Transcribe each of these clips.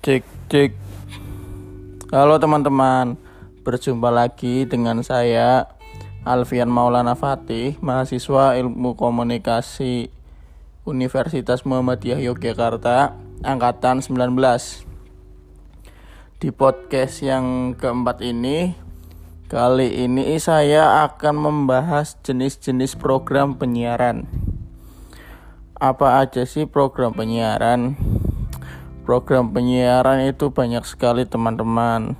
Cek cek. Halo teman-teman, berjumpa lagi dengan saya Alfian Maulana Fatih, mahasiswa Ilmu Komunikasi Universitas Muhammadiyah Yogyakarta, angkatan 19. Di podcast yang keempat ini, kali ini saya akan membahas jenis-jenis program penyiaran. Apa aja sih program penyiaran? Program penyiaran itu banyak sekali teman-teman.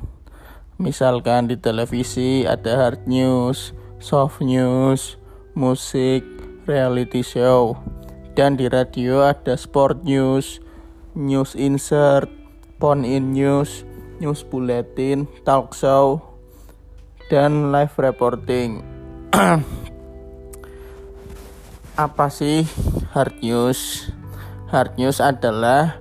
Misalkan di televisi ada hard news, soft news, musik, reality show. Dan di radio ada sport news, news insert, phone in news, news bulletin, talk show, dan live reporting. Apa sih hard news? Hard news adalah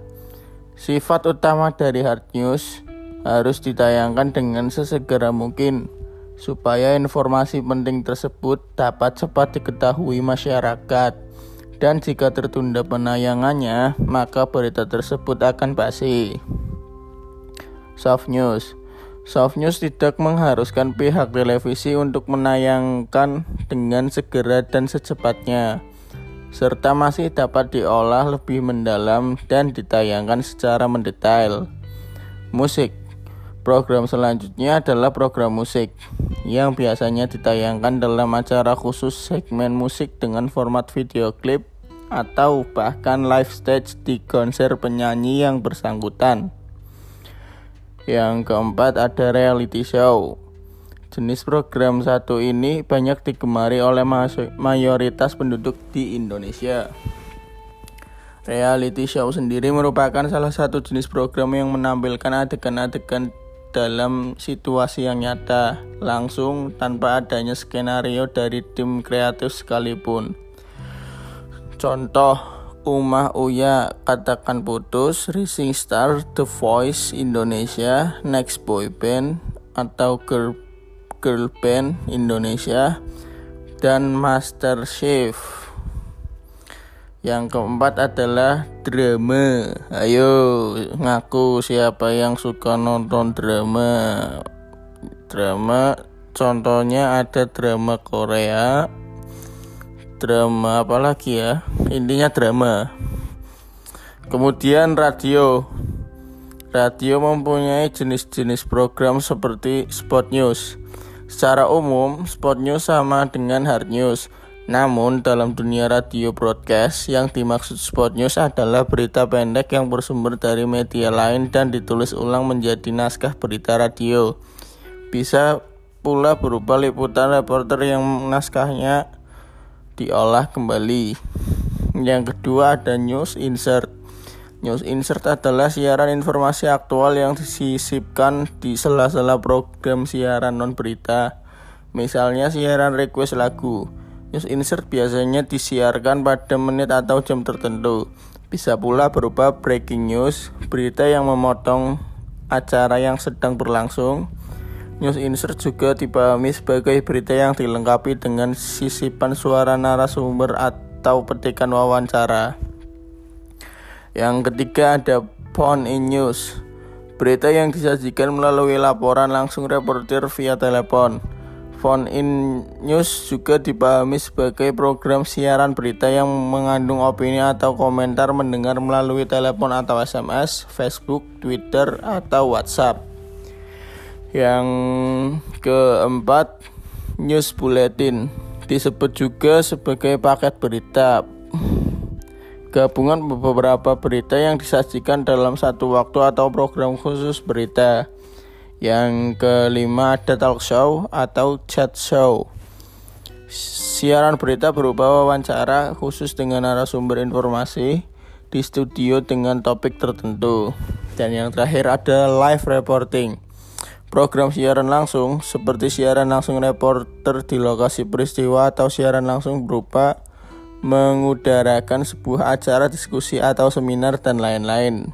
Sifat utama dari hard news harus ditayangkan dengan sesegera mungkin supaya informasi penting tersebut dapat cepat diketahui masyarakat. Dan jika tertunda penayangannya, maka berita tersebut akan basi. Soft news. Soft news tidak mengharuskan pihak televisi untuk menayangkan dengan segera dan secepatnya serta masih dapat diolah lebih mendalam dan ditayangkan secara mendetail. Musik Program selanjutnya adalah program musik yang biasanya ditayangkan dalam acara khusus segmen musik dengan format video klip atau bahkan live stage di konser penyanyi yang bersangkutan. Yang keempat ada reality show. Jenis program satu ini banyak digemari oleh mayoritas penduduk di Indonesia. Reality show sendiri merupakan salah satu jenis program yang menampilkan adegan-adegan dalam situasi yang nyata, langsung tanpa adanya skenario dari tim kreatif sekalipun. Contoh, Umah Uya Katakan Putus, Rising Star, The Voice Indonesia, Next Boy Band, atau Girl Girl Band Indonesia dan Master Chef. Yang keempat adalah drama. Ayo ngaku siapa yang suka nonton drama. Drama contohnya ada drama Korea, drama apa lagi ya? Intinya drama. Kemudian radio. Radio mempunyai jenis-jenis program seperti spot news Secara umum, spot news sama dengan hard news. Namun, dalam dunia radio broadcast, yang dimaksud spot news adalah berita pendek yang bersumber dari media lain dan ditulis ulang menjadi naskah berita radio. Bisa pula berupa liputan reporter yang naskahnya diolah kembali. Yang kedua ada news insert. News Insert adalah siaran informasi aktual yang disisipkan di sela-sela program siaran non berita. Misalnya siaran request lagu. News Insert biasanya disiarkan pada menit atau jam tertentu. Bisa pula berupa breaking news, berita yang memotong acara yang sedang berlangsung. News Insert juga dipahami sebagai berita yang dilengkapi dengan sisipan suara narasumber atau petikan wawancara. Yang ketiga ada phone in news. Berita yang disajikan melalui laporan langsung reporter via telepon. Phone in news juga dipahami sebagai program siaran berita yang mengandung opini atau komentar mendengar melalui telepon atau SMS, Facebook, Twitter, atau WhatsApp. Yang keempat, news bulletin disebut juga sebagai paket berita gabungan beberapa berita yang disajikan dalam satu waktu atau program khusus berita. Yang kelima ada talk show atau chat show. Siaran berita berupa wawancara khusus dengan narasumber informasi di studio dengan topik tertentu. Dan yang terakhir ada live reporting. Program siaran langsung seperti siaran langsung reporter di lokasi peristiwa atau siaran langsung berupa mengudarakan sebuah acara diskusi atau seminar dan lain-lain.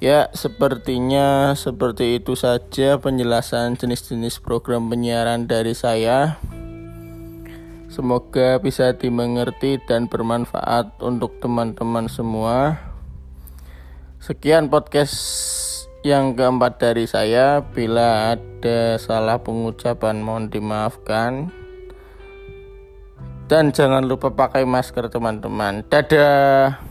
Ya, sepertinya seperti itu saja penjelasan jenis-jenis program penyiaran dari saya. Semoga bisa dimengerti dan bermanfaat untuk teman-teman semua. Sekian podcast yang keempat dari saya. Bila ada salah pengucapan mohon dimaafkan. Dan jangan lupa pakai masker teman-teman. Dadah.